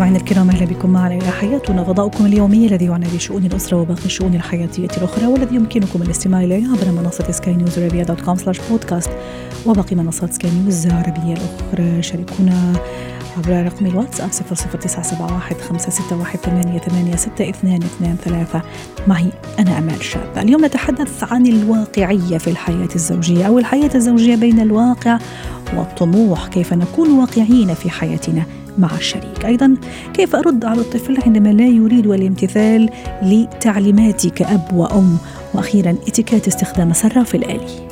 مستمعينا الكرام أهلا بكم معنا إلى حياتنا فضاؤكم اليومي الذي يعنى بشؤون الأسرة وباقي الشؤون الحياتية الأخرى والذي يمكنكم الاستماع اليه عبر منصة سكاي نيوز عربية dot com slash podcast وباقي منصات سكاي نيوز العربية الأخرى. شاركونا عبر رقم الواتساب 00971 561 88 6223 معي أنا أمال شاب. اليوم نتحدث عن الواقعية في الحياة الزوجية أو الحياة الزوجية بين الواقع والطموح. كيف نكون واقعيين في حياتنا؟ مع الشريك. أيضا كيف أرد على الطفل عندما لا يريد الامتثال لتعليماتي كأب وأم؟ وأخيرا اتكات استخدام الصراف الآلي.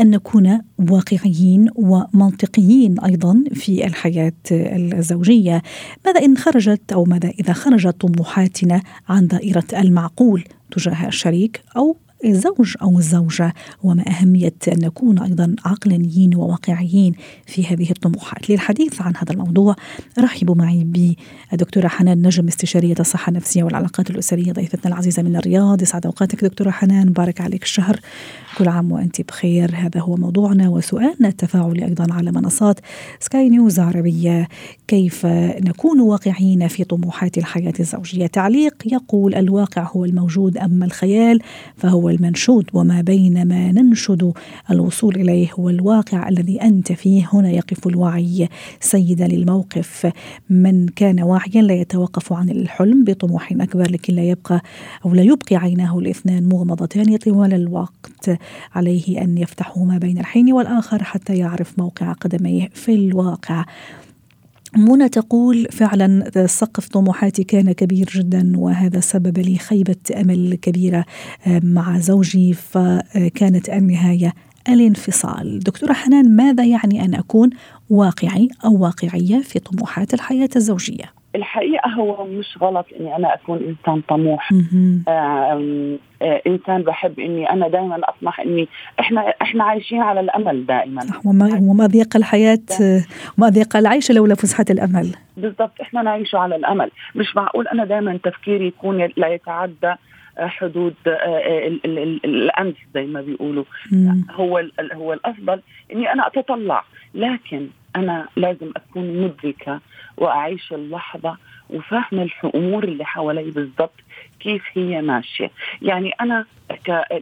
أن نكون واقعيين ومنطقيين أيضا في الحياة الزوجية؟ ماذا إن خرجت أو ماذا إذا خرجت طموحاتنا عن دائرة المعقول تجاه الشريك أو الزوج أو الزوجه وما أهمية أن نكون أيضا عقلانيين وواقعيين في هذه الطموحات. للحديث عن هذا الموضوع رحبوا معي بالدكتورة حنان نجم استشارية الصحة النفسية والعلاقات الأسرية ضيفتنا العزيزة من الرياض. يسعد أوقاتك دكتورة حنان. بارك عليك الشهر. كل عام وأنت بخير. هذا هو موضوعنا وسؤالنا. التفاعلي أيضا على منصات سكاي نيوز عربية. كيف نكون واقعيين في طموحات الحياة الزوجية؟ تعليق يقول الواقع هو الموجود أما الخيال فهو المنشود وما بين ما ننشد الوصول إليه هو الواقع الذي أنت فيه. هنا يقف الوعي. سيدا للموقف. من كان واعيا لا يتوقف عن الحلم بطموح أكبر لكن لا يبقى أو لا يبقي عيناه الاثنان مغمضتان. طوال الوقت عليه أن يفتحهما بين الحين والآخر حتى يعرف موقع قدميه في الواقع. منى تقول فعلا سقف طموحاتي كان كبير جدا وهذا سبب لي خيبة أمل كبيرة مع زوجي فكانت النهاية الانفصال دكتورة حنان ماذا يعني أن أكون واقعي أو واقعية في طموحات الحياة الزوجية؟ الحقيقة هو مش غلط إني أنا أكون إنسان طموح. آه، إنسان بحب إني أنا دائما أطمح إني إحنا إحنا عايشين على الأمل دائما وما, وما ضيق الحياة وما ضيق العيش لولا فسحة الأمل. بالضبط إحنا نعيش على الأمل. مش معقول أنا دائما تفكيري يكون لا يتعدى آه، حدود آه، آه، ال- ال- ال- الانف زي ما بيقولوا. مم. هو هو الأفضل إني أنا أتطلع. لكن أنا لازم أكون مدركة وأعيش اللحظة وفاهمه الأمور اللي حوالي بالضبط كيف هي ماشية، يعني أنا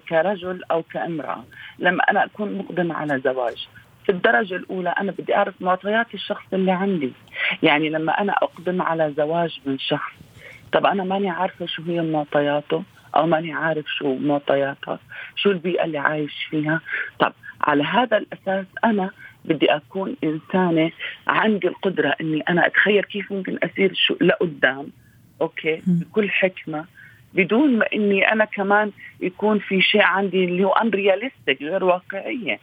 كرجل أو كامرأة لما أنا أكون مقدم على زواج في الدرجة الأولى أنا بدي أعرف معطيات الشخص اللي عندي. يعني لما أنا أقدم على زواج من شخص طب أنا ماني عارفة شو هي معطياته أو ماني عارف شو معطياتها شو البيئة اللي عايش فيها؟ طب على هذا الأساس أنا بدي أكون إنسانة عندي القدرة أني أنا أتخيل كيف ممكن أسير شو لقدام okay مم. بكل حكمة بدون ما إني أنا كمان يكون في شيء عندي اللي هو unrealistic غير واقعية.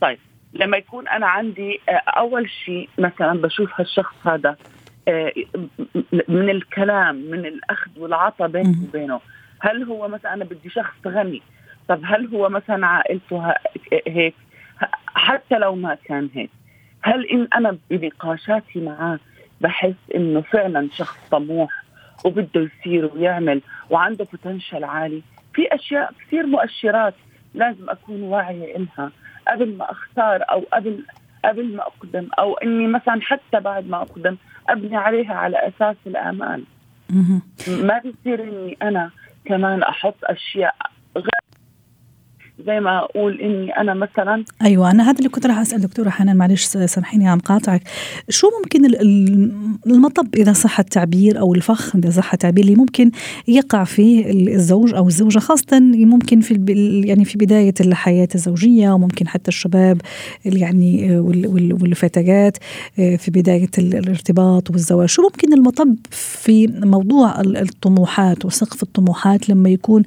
طيب لما يكون أنا عندي آه، أول شيء مثلا بشوف هالشخص هذا آه، من الكلام من الأخذ والعطاء بيني مم. وبينه هل هو مثلا أنا بدي شخص غني طب هل هو مثلا عائلته هيك حتى لو ما كان هيك. هل إن أنا بنقاشاتي معاه بحس إنه فعلا شخص طموح وبده يصير ويعمل وعنده بوتنشل عالي؟ في أشياء كثير مؤشرات لازم أكون واعية إلها قبل ما أختار أو قبل قبل ما أقدم أو إني مثلا حتى بعد ما أقدم أبني عليها على أساس الامال مهم. ما بيصير إني أنا كمان أحط أشياء غير زي ما أقول إني أنا مثلا أيوه أنا هذا اللي كنت راح أسأل دكتورة حنان معلش سامحيني عم قاطعك شو ممكن ال- ال- المطب إذا صح التعبير أو الفخ إذا صح التعبير اللي ممكن يقع فيه الزوج أو الزوجة خاصه ممكن في يعني في بداية الحياة الزوجية وممكن حتى الشباب يعني وال- وال- والفتيات في بداية ال- الارتباط والزواج. شو ممكن المطب في موضوع ال- الطموحات وسقف الطموحات لما يكون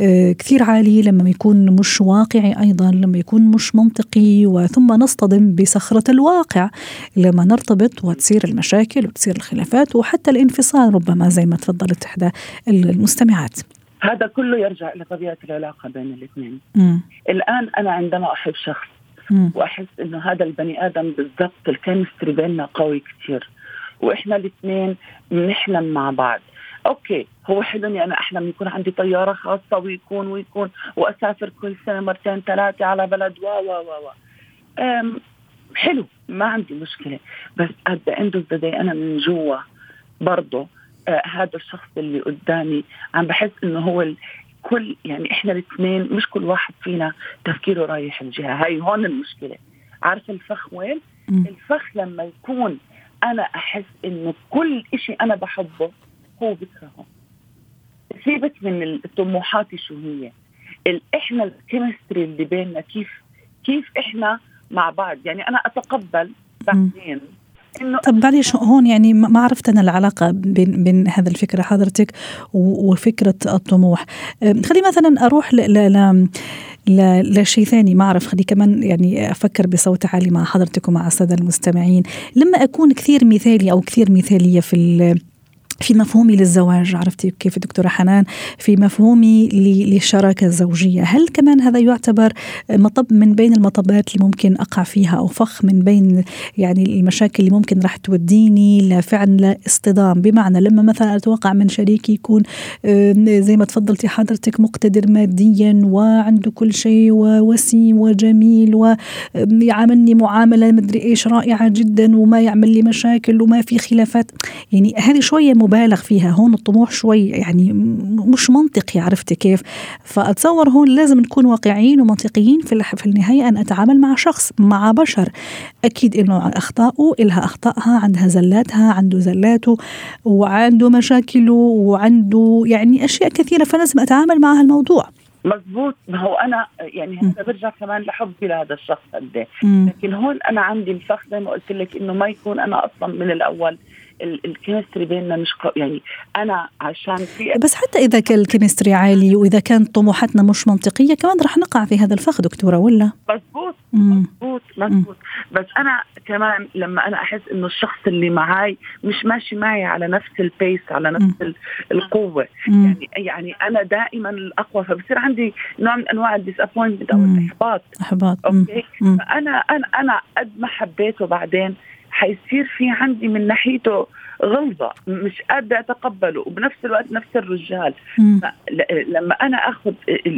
آه، كثير عالي لما يكون مش مش واقعي أيضا لما يكون مش منطقي وثم نصطدم بصخرة الواقع. لما نرتبط وتصير المشاكل وتصير الخلافات وحتى الانفصال ربما زي ما تفضلت إحدى المستمعات. هذا كله يرجع إلى طبيعة العلاقة بين الاثنين. الآن أنا عندما أحب شخص مم. وأحس انه هذا البني آدم بالضبط ال chemistry بيننا قوي كثير وإحنا الاثنين بنحلم مع بعض. okay هو حلو إني أنا أحلم يكون عندي طيارة خاصة ويكون ويكون وأسافر كل سنة مرتين ثلاثة على بلد. و و و و حلو ما عندي مشكلة. بس at the end of the day أنا من جوا برضه آه هذا الشخص اللي قدامي عم بحس إنه هو كل يعني إحنا الاثنين مش كل واحد فينا تفكيره رايح الجهة. هاي هون المشكلة. عارفه الفخ وين؟ الفخ لما يكون أنا أحس إنه كل شيء أنا بحبه هو بكرهه سيبك من الطموحات شو هي. إحنا الكيمستري اللي بيننا كيف كيف إحنا مع بعض. يعني أنا أتقبل بعدين إنه طب معلش هون يعني ما عرفت أنا العلاقة بين بين هذا الفكرة حضرتك وفكرة الطموح. خلي مثلا أروح ل ل لشيء ثاني ما أعرف. خلي كمان يعني أفكر بصوت عالي مع حضرتك ومع السادة المستمعين. لما أكون كثير مثالي أو كثير مثالية في في مفهومي للزواج عرفتي كيف دكتورة حنان؟ في مفهومي للشراكة الزوجية هل كمان هذا يعتبر مطب من بين المطبات اللي ممكن أقع فيها أو فخ من بين يعني المشاكل اللي ممكن راح توديني لفعل اصطدام بمعنى لما مثلا أتوقع من شريكي يكون زي ما تفضلتي حضرتك مقتدر ماديا وعنده كل شيء ووسيم وجميل ويعاملني معاملة مدري إيش رائعة جدا وما يعمل لي مشاكل وما في خلافات. يعني هذه شوية مبالغ فيها هون الطموح شوي يعني مش منطقي عرفتي كيف؟ فأتصور هون لازم نكون واقعيين ومنطقيين في في النهاية أن أتعامل مع شخص مع بشر. أكيد إنه أخطاؤه إلها أخطائها عندها زلاتها عنده زلاته وعنده مشاكله وعنده يعني أشياء كثيرة فلازم أتعامل مع هالموضوع. مزبوط ما هو أنا يعني هذا برجع كمان لحبي لهذا الشخص قد إيه. لكن هون أنا عندي الفخ زي ما قلت لك إنه ما يكون أنا أصلا من الأول. ال chemistry بيننا مش يعني أنا عشان في بس حتى إذا كان ال chemistry عالي وإذا كانت طموحاتنا مش منطقية كمان رح نقع في هذا الفخ دكتورة ولا؟ مزبوط مزبوط مزبوط بس أنا كمان لما أنا أحس إنه الشخص اللي معي مش ماشي معي على نفس ال pace على نفس مم. القوة. مم. يعني يعني أنا دائما الأقوى فبصير عندي نوع من أنواع ال disappointment أو الإحباط. إحباط. okay؟ فانا أنا أنا قد ما حبيته بعدين حيصير في عندي من ناحيته غلظة مش قادرة أتقبله. وبنفس الوقت نفس الرجال. لما أنا أخذ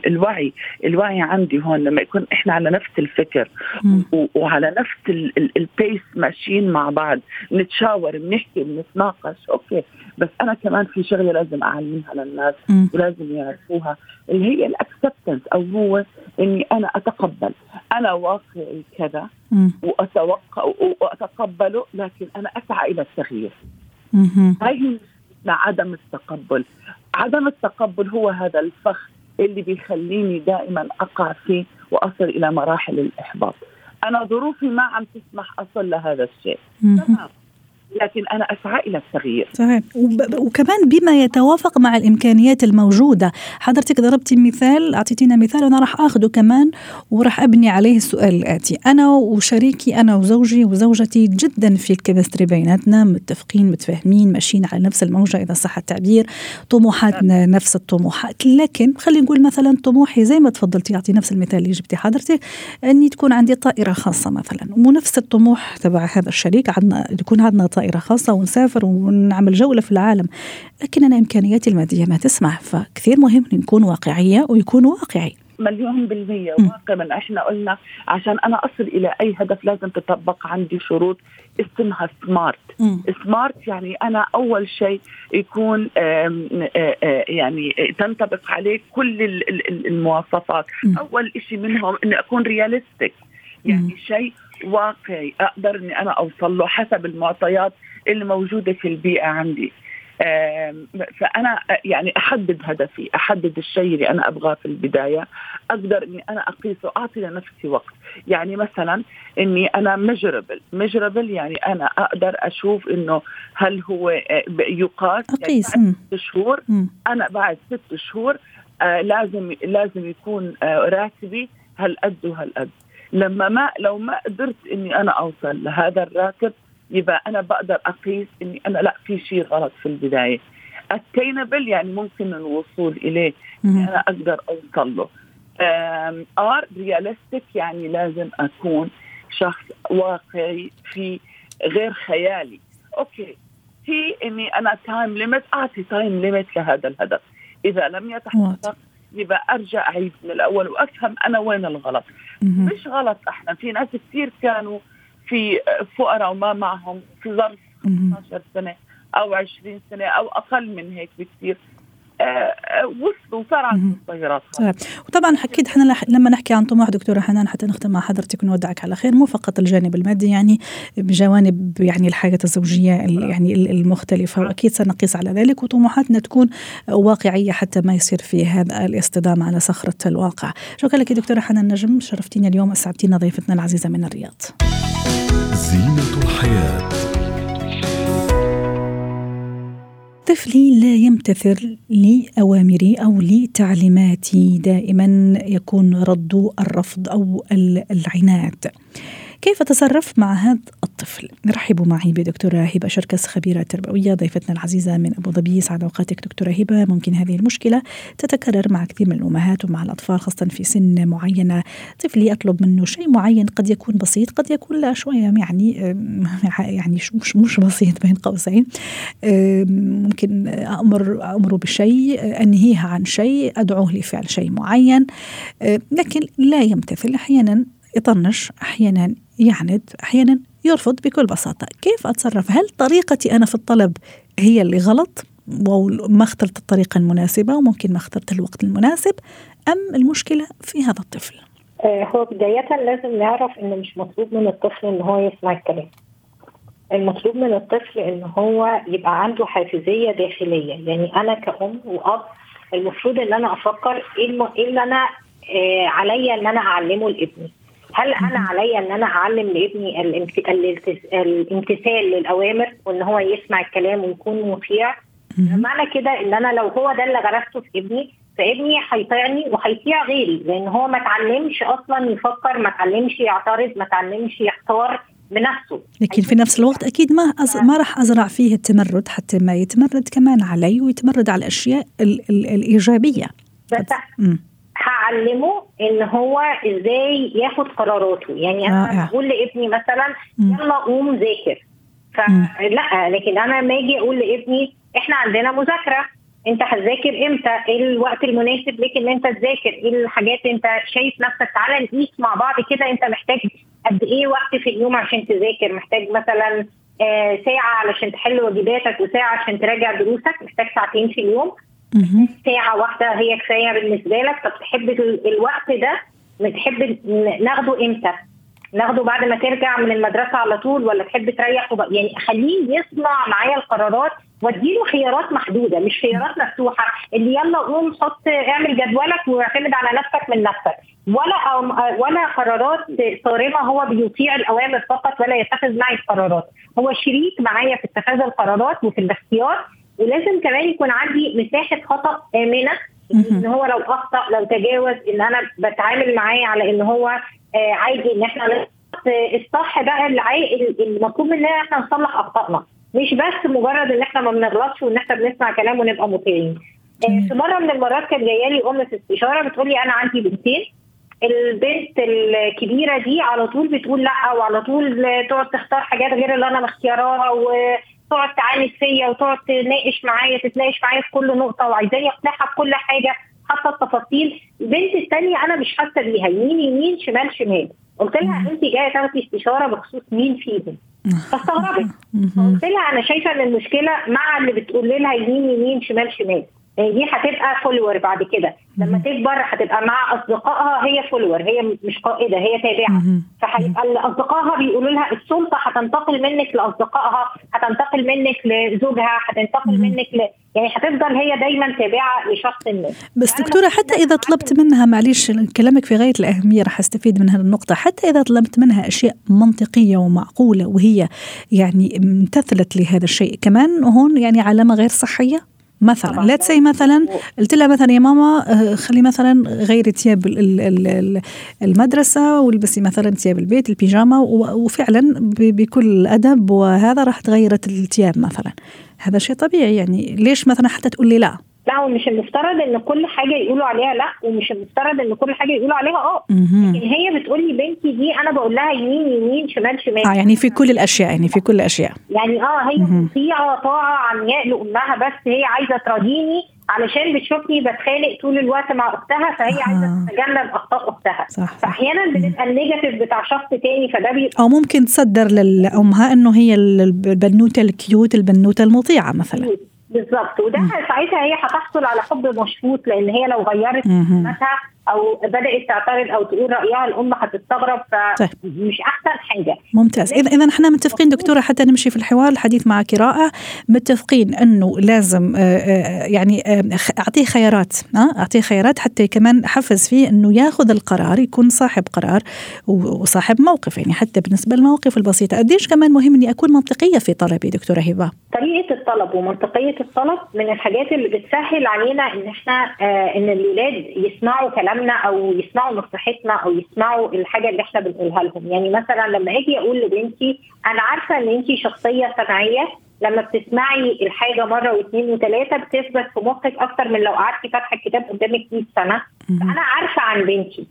الوعي الوعي عندي هون لما يكون إحنا على نفس الفكر وعلى نفس ال pace ماشيين مع بعض نتشاور بنحكي بنتناقش okay. بس أنا كمان في شغلة لازم أعلمها للناس ولازم يعرفوها اللي هي ال acceptance أو هو إني أنا أتقبل. أنا واقعي كذا وأتوقع وأتقبله لكن أنا أسعى إلى التغيير. هي عدم التقبل. عدم التقبل هو هذا الفخ اللي بيخليني دائما أقع فيه وأصل إلى مراحل الإحباط. أنا ظروفي ما عم تسمح أصل لهذا الشيء. تمام. لكن أنا أسعى إلى التغيير. صحيح. وكمان بما يتوافق مع الإمكانيات الموجودة حضرتك ضربتي مثال أعطيتينا مثال أنا راح اخذه كمان وراح أبني عليه السؤال الآتي. أنا وشريكي أنا وزوجي وزوجتي جدا في الكيمستري بيناتنا متفقين متفاهمين ماشيين على نفس الموجة اذا صح التعبير طموحاتنا نفس الطموحات. لكن خلينا نقول مثلا طموحي زي ما تفضلتي أعطي نفس المثال اللي جبتي حضرتك إني تكون عندي طائرة خاصة مثلا. ونفس الطموح تبع هذا الشريك عندنا يكون عندنا طائرة خاصة ونسافر ونعمل جولة في العالم لكن أنا إمكانياتي المادية ما تسمح فكثير مهم نكون واقعية ويكون واقعي. مليون بالمية. واقع من إحنا قلنا عشان أنا أصل إلى أي هدف لازم تطبق عندي شروط اسمها سمارت سمارت يعني أنا أول شيء يكون آم آم يعني تنطبق عليه كل المواصفات. م. أول شيء منهم إني أكون رياليستيك يعني شيء واقعي أقدر إني أنا أوصل له حسب المعطيات اللي موجودة في البيئة عندي. فأنا يعني أحدد هدفي أحدد الشيء اللي أنا أبغاه في البداية. أقدر إني أنا أقيسه أعطي لنفسي وقت. يعني مثلا إني أنا measurable measurable يعني أنا أقدر أشوف إنه هل هو آه، يقاس. أقيس. يعني بعد ست شهور أنا بعد ست شهور آه لازم لازم يكون آه راتبي هالقد وهالقد لما ما لو ما قدرت إني أنا أوصل لهذا الراتب يبقى أنا بقدر أقيس إني أنا لا في شيء غلط في البداية. attainable يعني ممكن الوصول إليه يعني أنا أقدر أوصل له. R realistic يعني لازم أكون شخص واقعي في غير خيالي. okay. في إني أنا time limit أعطي time limit لهذا الهدف. إذا لم يتحقق يبقى أرجع اعيد من الأول وأفهم أنا وين الغلط. مش غلط أحنا في ناس كثير كانوا في فقراء وما معهم في ظرف 15 سنة أو 20 سنة أو أقل من هيك بكثير وصلوا صار عندهم طيارات وطبعا أكيد إحنا لما نحكي عن طموح دكتورة حنان حتى نختم مع حضرتك ونودعك على خير مو فقط الجانب المادي يعني بجوانب يعني الحياة الزوجية يعني المختلفة وأكيد سنقيس على ذلك وطموحاتنا تكون واقعية حتى ما يصير في هذا الاصطدام على صخرة الواقع. شكرا لك دكتورة حنان نجم شرفتينا اليوم أسعدتينا ضيفتنا العزيزة من الرياض. زينة الحياة. طفلي لا يمتثل لأوامري أو لتعليماتي دائما يكون رد الرفض أو العناد. كيف أتصرف مع هذا الطفل؟ رحبوا معي بدكتورة هبة شركس خبيرة تربوية ضيفتنا العزيزة من أبو ظبي. سعد أوقاتك دكتورة هبة. ممكن هذه المشكلة تتكرر مع كثير من الأمهات ومع الأطفال خاصة في سن معينة طفلي أطلب منه شيء معين قد يكون بسيط قد يكون لا شوية يعني يعني مش مش بسيط بين قوسين. ممكن أمر أمره بشيء أنهيها عن شيء أدعوه لفعل شيء معين. لكن لا يمتثل أحيانا يطنش أحيانا يعند أحيانا يرفض بكل بساطة. كيف أتصرف؟ هل طريقتي أنا في الطلب هي اللي غلط وما اخترت الطريقة المناسبة وممكن ما اخترت الوقت المناسب أم المشكلة في هذا الطفل؟ آه، هو بداية لازم نعرف إنه مش مطلوب من الطفل إن هو يسمع الكلام. المطلوب من الطفل إن هو يبقى عنده حافزية داخلية. يعني أنا كأم وأب المفروض إن أنا أفكر إيه, إيه اللي أنا آه عليا إن أنا أعلمه لابني. هل أنا عليا إن أنا أعلم لابني الامتثال للأوامر وإن هو يسمع الكلام ويكون مطيع؟ معنى كده إن أنا لو هو ده اللي غرسته في ابني فابني هيطيعني وهيطيع غيري لأن هو ما اتعلمش أصلا يفكر ما اتعلمش يعترض ما اتعلمش يختار بنفسه. لكن في نفس الوقت أكيد ما أز... ما راح أزرع فيه التمرد حتى ما يتمرد كمان علي ويتمرد على الأشياء ال... ال... الإيجابية. بس هعلمه إن هو إزاي ياخد قراراته. يعني أنا بقول لابني مثلا يلا قوم ذاكر. فلا لكن أنا لما أجي أقول لابني إحنا عندنا مذاكرة. أنت هتذاكر إمتى؟ إيه الوقت المناسب ليك إن أنت تذاكر؟ إيه الحاجات أنت شايف نفسك؟ تعالى نقيس مع بعض كده أنت محتاج قد إيه وقت في اليوم عشان تذاكر؟ محتاج مثلا آه ساعة علشان تحل واجباتك وساعة عشان تراجع دروسك، محتاج ساعتين في اليوم. ساعة واحدة هي كفاية بالنسبة لك طب تحب الوقت ده بتحب ناخده إمتى؟ ناخده بعد ما ترجع من المدرسة على طول ولا تحب تريح. يعني خليه يصنع معايا القرارات واديله خيارات محدودة مش خيارات مفتوحة اللي يلا قوم حط اعمل جدولك واعتمد على نفسك من نفسك ولا ولا قرارات صارمة هو بيطيع الأوامر فقط ولا يتخذ معي القرارات هو شريك معايا في اتخاذ القرارات وفي الاختيار ولازم كمان يكون عندي مساحة خطأ آمنة إن هو لو أخطأ لو تجاوز إن أنا بتعامل معاه على إن هو آه عادي إن إحنا الصح بقى المطلوب مننا إحنا نصلح أخطائنا. مش بس مجرد إن إحنا ما بنغلطش وإن إحنا بنسمع كلام ونبقى مطيعين. آه في مرة من المرات كانت جاية لي أم في استشارة بتقول لي أنا عندي بنتين. البنت الكبيرة دي على طول بتقول لأ وعلى طول تقعد تختار حاجات غير اللي أنا مختارها تقعد تعاند فيا وتقعد تناقش معايا تتناقش معايا في كل نقطة وعايزاني أقنعها بكل حاجة حتى التفاصيل. البنت الثانية أنا مش حاسة بيها يمين يمين شمال شمال. قلت لها انت جاية تاخدي استشارة بخصوص مين فيهم؟ فاستغربت. قلت لها أنا شايفة إن المشكلة مع اللي بتقول لها يمين يمين شمال شمال. دي هتبقى follower بعد كده. لما تكبر هتبقى مع أصدقائها هي follower هي مش قائدة هي تابعة. فهيبقى أصدقائها بيقولوا لها السلطه هتنتقل منك لأصدقائها هتنتقل منك لزوجها هتنتقل منك ل... يعني هتفضل هي دايما تابعة لشخص ما. بس دكتورة حتى إذا طلبت منها معلش كلامك في غاية الأهمية راح أستفيد من هذه النقطة حتى إذا طلبت منها أشياء منطقية ومعقولة وهي يعني امتثلت لهذا الشيء كمان هون يعني علامة غير صحية؟ مثلا لا تسي مثلا قلت لها مثلا يا ماما آه، خلي مثلا غيري ثياب المدرسة والبسي مثلا ثياب البيت البيجامة وفعلا بكل أدب وهذا راح تغيرت الثياب مثلا. هذا شيء طبيعي يعني ليش مثلا حتى تقول لي لا؟ لا ومش المفترض إن كل حاجة يقولوا عليها لا ومش المفترض إن كل حاجة يقولوا عليها آه. لكن هي بتقول لي بنتي دي أنا بقول لها يمين يمين شمال شمال. آه يعني في كل الأشياء يعني في كل الأشياء. يعني آه هي مطيعه طاعة عمياء لأمها بس هي عايزة تراضيني علشان بتشوفني بتخانق طول الوقت مع أختها فهي عايزة آه. تتجنب أخطاء أختها. صح فأحيانا بنبقى ال negative بتاع شخص تاني فده بيبقى أو ممكن تصدر لامها إنه هي البنوتة ال cute البنوتة المطيعة مثلا. بالظبط. وده ساعتها هي هتحصل على حب مشروط لأن هي لو غيرت نفسها أو بدأت تعترض أو تقول رأيها الأم هتستغرب فمش طيب. أحسن حاجة. ممتاز. اذا إذا إحنا متفقين دكتورة حتى نمشي في الحوار الحديث معك رائع متفقين إنه لازم آه، آه، يعني آه، أعطيه خيارات أعطيه خيارات حتى كمان أحفز فيه إنه ياخذ القرار يكون صاحب قرار وصاحب موقف يعني حتى بالنسبة للمواقف البسيطة. قديش كمان مهم إني أكون منطقية في طلبي دكتورة هبة؟ طريقة الطلب ومنطقية الطلب من الحاجات اللي بتسهل علينا إن إحنا إن الولاد يسمعوا كلام كلامنا أو يسمعوا نصيحتنا أو يسمعوا الحاجة اللي إحنا بنقولها لهم. يعني مثلا لما أجي أقول لبنتي أنا عارفة إن انت شخصية صناعيه لما بتسمعي الحاجة مرة واثنين وثلاثه بتثبت في مخك أكتر من لو قعدتي فاتحة الكتاب قدامك 100 سنة. فأنا عارفة عن بنتي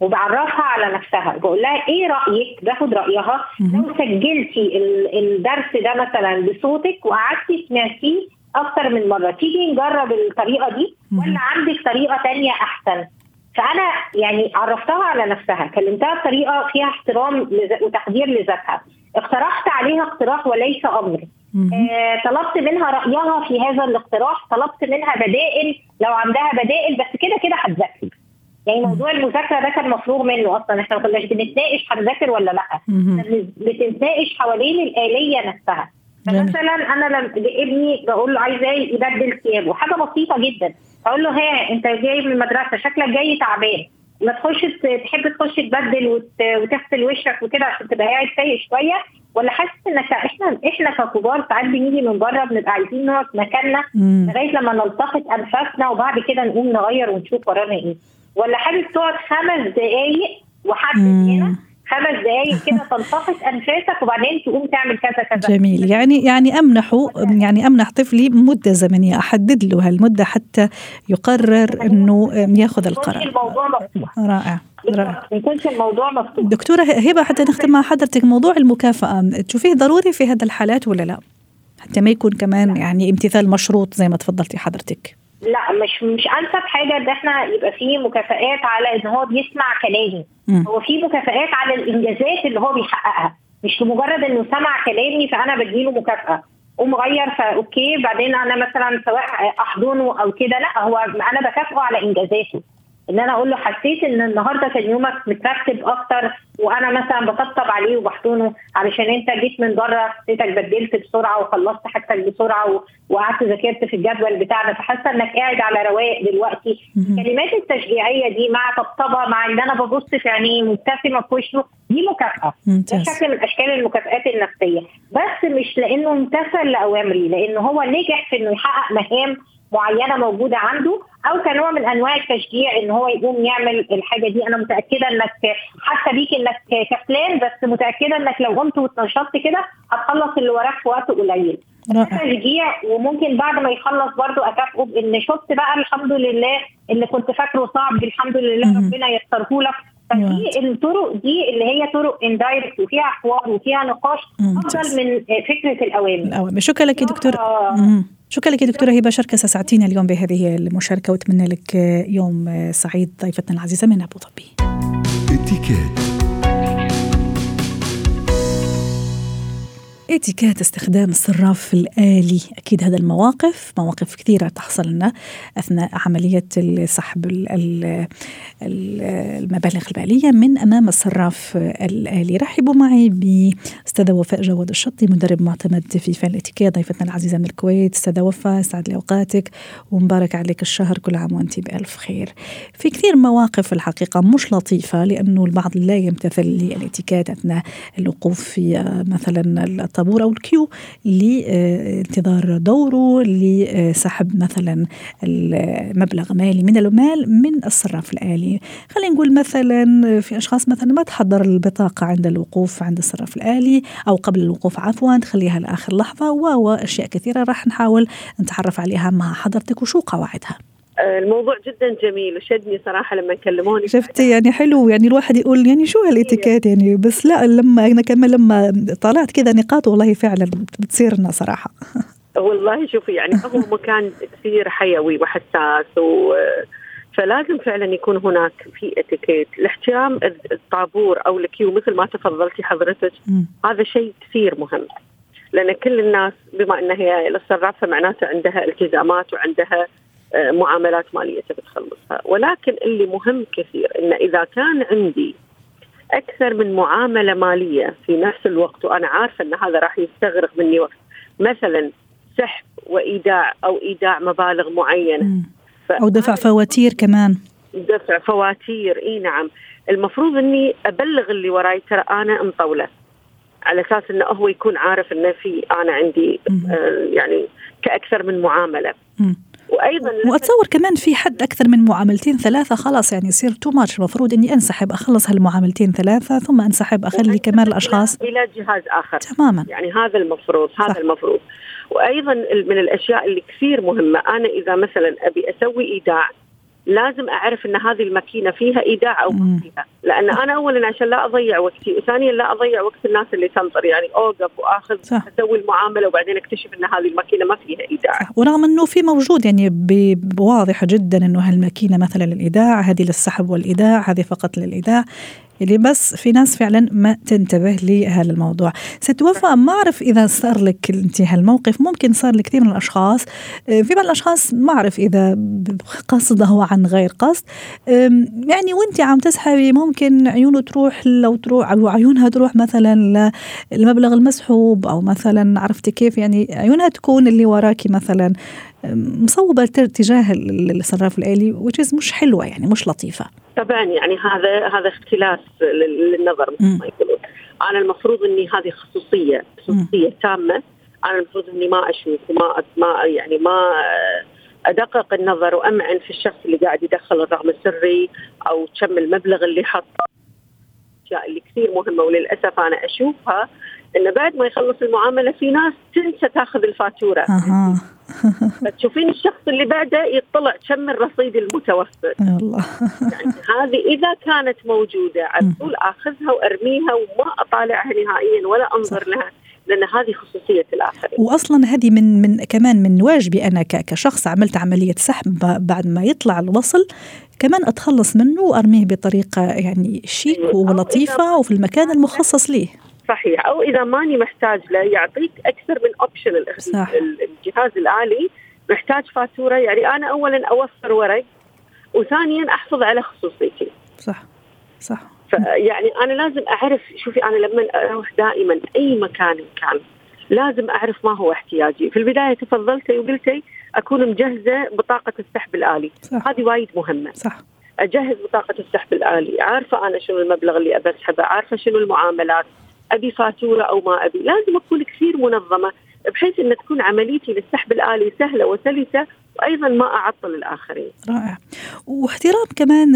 وبعرفها على نفسها. بقول لها إيه رأيك؟ باخد رأيها. لو سجلتي الدرس ده مثلا بصوتك وقعدتي سمعتيه أكتر من مرة تيجي نجرب الطريقة دي؟ ولا عندك طريقة تانية أحسن؟ فأنا يعني عرفتها على نفسها كلمتها بطريقة فيها احترام وتقدير لذاتها. اقترحت عليها اقتراح وليس أمر. آه طلبت منها رأيها في هذا الاقتراح طلبت منها بدائل لو عندها بدائل بس كده كده هتذاكر. يعني موضوع المذاكرة ده كان مفروغ منه أصلا. إحنا ما كناش بنتناقش هنذاكر ولا لأ. بتتناقش حوالين الآلية نفسها. فمثلا أنا لما ابني بقول له عايز يبدل ثيابه حاجة بسيطة جدا. أقول له ها انت جاي من المدرسة شكلك جاي تعبان. ما تخش تحب تخش تبدل وتغسل وشك وكده عشان تبقى قاعد سايق شوية؟ ولا حاسس انك إحنا إحنا ككبار ساعات بنيجي من بره بنبقى عايزين نقعد مكاننا لغاية لما نلتقط أنفاسنا وبعد كده نقوم نغير ونشوف ورانا إيه. ولا حابب تقعد خمس دقائق وحد هنا خمس دقائق كده تلتقط انفاسك وبعدين تقوم تعمل كذا كذا. جميل. يعني يعني امنحه يعني أمنح طفلي مدة زمنية أحدد له هالمدة حتى يقرر إنه ياخذ القرار. الموضوع مفتوح. رائع يكونش الموضوع مفتوح. دكتورة هبة حتى نختم مع حضرتك موضوع المكافأة. تشوفيه ضروري في هذه الحالات ولا لا؟ حتى ما يكون كمان يعني امتثال مشروط زي ما تفضلتي حضرتك. لا مش مش أنسب حاجة إن إحنا يبقى فيه مكافآت على إن هو بيسمع كلامي. هو في مكافآت على الإنجازات اللي هو بيحققها. مش لمجرد إنه سمع كلامي فأنا بديله مكافأة. ومغير فاوكي بعدين أنا مثلا سواء أحضنه أو كده لا هو أنا بكافئه على إنجازاته. إن أنا أقول له حسيت إن النهارده كان يومك مترتب أكتر وأنا مثلا بطبطب عليه وبحضنه علشان أنت جيت من بره حسيتك بدلت بسرعة وخلصت حاجتك بسرعة وقعدت ذاكرت في الجدول بتاعنا فحاسة إنك قاعد على رواق دلوقتي. الكلمات التشجيعية دي مع طبطبة مع إن أنا ببص في عينيه مبتسمة في وشه دي مكافأة. ده شكل من أشكال المكافئات النفسية. بس مش لأنه امتثل لأوامري لأنه هو نجح في إنه يحقق مهام معينة موجودة عنده أو كنوع من أنواع التشجيع إن هو يقوم يعمل الحاجة دي. أنا متأكدة إنك حاسه بيك إنك كسلان بس متأكدة إنك لو قمت واتنشطت كده هتخلص اللي وراك في وقت قليل. تشجيع وممكن بعد ما يخلص برضو اكافئه بإن شفت بقى الحمد لله اللي كنت فاكره صعب الحمد لله ربنا يسره لك. فدي الطرق دي اللي هي طرق اندايركت وفيها حوار وفيها نقاش أفضل من فكرة الأوامر. الأوامر. شكرا لك يا دكتور. آه. شكرا لك دكتورة هبة شركة سعتينا اليوم بهذه المشاركة وأتمنى لك يوم سعيد ضيفتنا العزيزة من أبو ظبي. اتيكيت استخدام الصراف الآلي. أكيد هذا المواقف مواقف كثيرة تحصل لنا أثناء عملية سحب المبالغ المالية من أمام الصراف الآلي. رحبوا معي بأستاذة وفاء جواد الشطي مدرب معتمد في فن الاتيكيت ضيفتنا العزيزة من الكويت. أستاذة وفاء سعد لي أوقاتك ومبارك عليك الشهر. كل عام وأنت بألف خير. في كثير مواقف الحقيقة مش لطيفة لأنه البعض لا يمتثل للاتيكيت أثناء الوقوف في مثلا الطابور أو الكيو لانتظار دوره لسحب مثلا المبلغ مالي من المال من الصراف الآلي. خلينا نقول مثلا في أشخاص مثلا ما تحضر البطاقة عند الوقوف عند الصراف الآلي أو قبل الوقوف عفوا تخليها لآخر لحظة واشياء كثيرة راح نحاول نتعرف عليها مع حضرتك وشو قواعدها. الموضوع جدا جميل وشدني صراحة لما كلموني. شفتي؟ يعني حلو. يعني الواحد يقول يعني شو هالإتيكيت يعني؟ بس لا لما أنا كمان لما طلعت كذا نقاط والله فعلا بتصيرنا صراحة. والله شوفي يعني هو مكان كثير حيوي وحساس و فلازم فعلا يكون هناك في إتيكيت. الاحترام الطابور أو الكيو مثل ما تفضلتي حضرتك م. هذا شيء كثير مهم. لأن كل الناس بما إنها هي الصرافه معناته عندها التزامات وعندها معاملات مالية تبي تخلصها ولكن اللي مهم كثير ان إذا كان عندي أكثر من معاملة مالية في نفس الوقت وأنا عارفة إن هذا راح يستغرق مني وقت مثلا سحب وإيداع أو إيداع مبالغ معينة. أو دفع فواتير كمان. دفع فواتير إي نعم. المفروض إني أبلغ اللي وراي ترى أنا مطولة. على أساس إنه هو يكون عارف إنه في أنا عندي آه يعني كأكثر من معاملة. وأيضا وأتصور كمان في حد أكثر من معاملتين ثلاثة خلاص يعني يصير too much المفروض إني أنسحب أخلص هالمعاملتين ثلاثة ثم أنسحب أخلي كمان الأشخاص. إلى جهاز آخر. تماما. يعني هذا المفروض هذا صح. المفروض. وأيضا من الأشياء اللي كثير مهمة. أنا إذا مثلا أبي أسوي إيداع لازم أعرف إن هذه الماكينة فيها إيداع أو ما فيها لأن أنا اولا عشان لا أضيع وقتي وثانيا لا أضيع وقت الناس اللي تنطر يعني أوقف وأخذ صح. أسوي المعاملة وبعدين أكتشف إن هذه الماكينة ما فيها إيداع صح. ورغم إنه في موجود يعني واضحة جدا إنه هالماكينة مثلا للإيداع هذه للسحب والإيداع هذه فقط للإيداع اللي بس في ناس فعلا ما تنتبه لهذا الموضوع ست وفاء ما أعرف إذا صار لك أنت هالموقف ممكن صار لكثير من الأشخاص. في بعض الأشخاص ما أعرف إذا قصده هو عن غير قصد. يعني وأنت عم تسحبي ممكن عيونه تروح لو تروح أو عيونها تروح مثلا للمبلغ المسحوب أو مثلا عرفتي كيف؟ يعني عيونها تكون اللي وراكي مثلا. مصوبة تجاه الصراف الآلي which مش حلوة يعني مش لطيفة. طبعا يعني هذا هذا اختلاس للنظر مثل ما يقولون. أنا المفروض إني هذه خصوصية خصوصية تامة. أنا المفروض إني ما أشوف وما ما يعني ما أدقق النظر وأمعن في الشخص اللي قاعد يدخل الرقم السري أو كم المبلغ اللي حطه الاشياء اللي كثير مهمة وللأسف أنا أشوفها إنه بعد ما يخلص المعاملة في ناس تنسى تاخذ الفاتورة. أه. فتشوفين الشخص اللي بعده يطلع كم الرصيد المتوفر. الله يعني هذه إذا كانت موجودة على طول آخذها وأرميها وما أطالعها نهائيا ولا أنظر لها لأن هذه خصوصية الآخرين. واصلا هذه من من كمان من واجبي أنا كشخص عملت عملية سحب بعد ما يطلع الوصل كمان أتخلص منه وأرميه بطريقة يعني شيك أيوة. ولطيفة وفي المكان المخصص ليه. صحيح. أو إذا ماني محتاج له يعطيك أكثر من اوبشن الجهاز الآلي محتاج فاتورة. يعني أنا اولا أوفر ورق وثانيا احافظ على خصوصيتي. صح. صح. فيعني أنا لازم أعرف شوفي أنا لما أروح دائما أي مكان كان لازم أعرف ما هو احتياجي. في البداية تفضلتي وقلتي أكون مجهزة بطاقة السحب الآلي. صح. هذه وايد مهمة. صح. أجهز بطاقة السحب الآلي. عارفة أنا شنو المبلغ اللي ابى أسحبه عارفة شنو المعاملات. أبي فاتورة أو ما أبي لازم أكون كثير منظمة بحيث إن تكون عمليتي للسحب الآلي سهلة وسلسة وأيضا ما أعطل الآخرين. رائع. واحترام كمان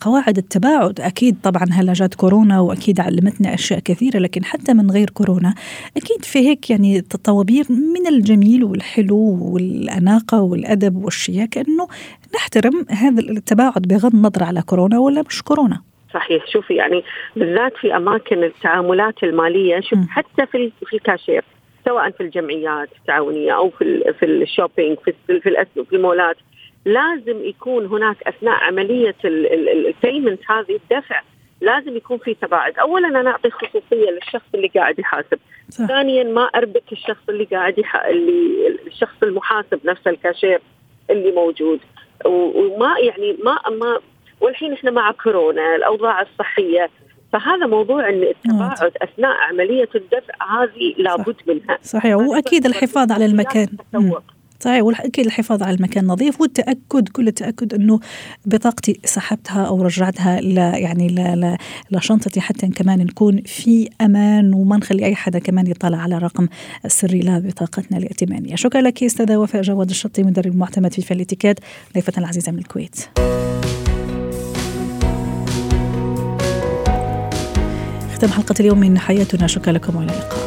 قواعد التباعد، أكيد طبعا هلا جات كورونا وأكيد علمتنا أشياء كثيرة لكن حتى من غير كورونا أكيد في هيك يعني طوابير من الجميل والحلو والأناقة والأدب والشياكة إنه نحترم هذا التباعد بغض النظر على كورونا ولا مش كورونا. صحيح. شوفي يعني بالذات في أماكن التعاملات المالية شوف حتى في في الكاشير سواء في الجمعيات التعاونية أو في في ال shopping في في الاسواق في المولات لازم يكون هناك أثناء عملية ال payment هذه الدفع لازم يكون في تباعد، اولا أنا أعطي خصوصية للشخص اللي قاعد يحاسب، صح. ثانيا ما أربك الشخص اللي قاعد يح... اللي الشخص المحاسب نفسه الكاشير اللي موجود. وما يعني ما ما والحين إحنا مع كورونا الأوضاع الصحية. فهذا موضوع إن التباعد أثناء عملية الدفع هذه لابد منها. صحيح وأكيد الحفاظ على المكان. صحيح وأكيد الحفاظ على المكان نظيف والتأكد كل التأكد إنه بطاقتي سحبتها أو رجعتها ل يعني ل لشنطتي حتى كمان نكون في أمان وما نخلي أي حدا كمان يطلع على رقم السري لبطاقتنا الائتمانية. شكرا لك أستاذة وفاء جواد الشطي مدرب معتمد في الإتيكيت ضيفتنا العزيزة من الكويت. ختام حلقة اليوم من حياتنا. شكرا لكم وإلى اللقاء.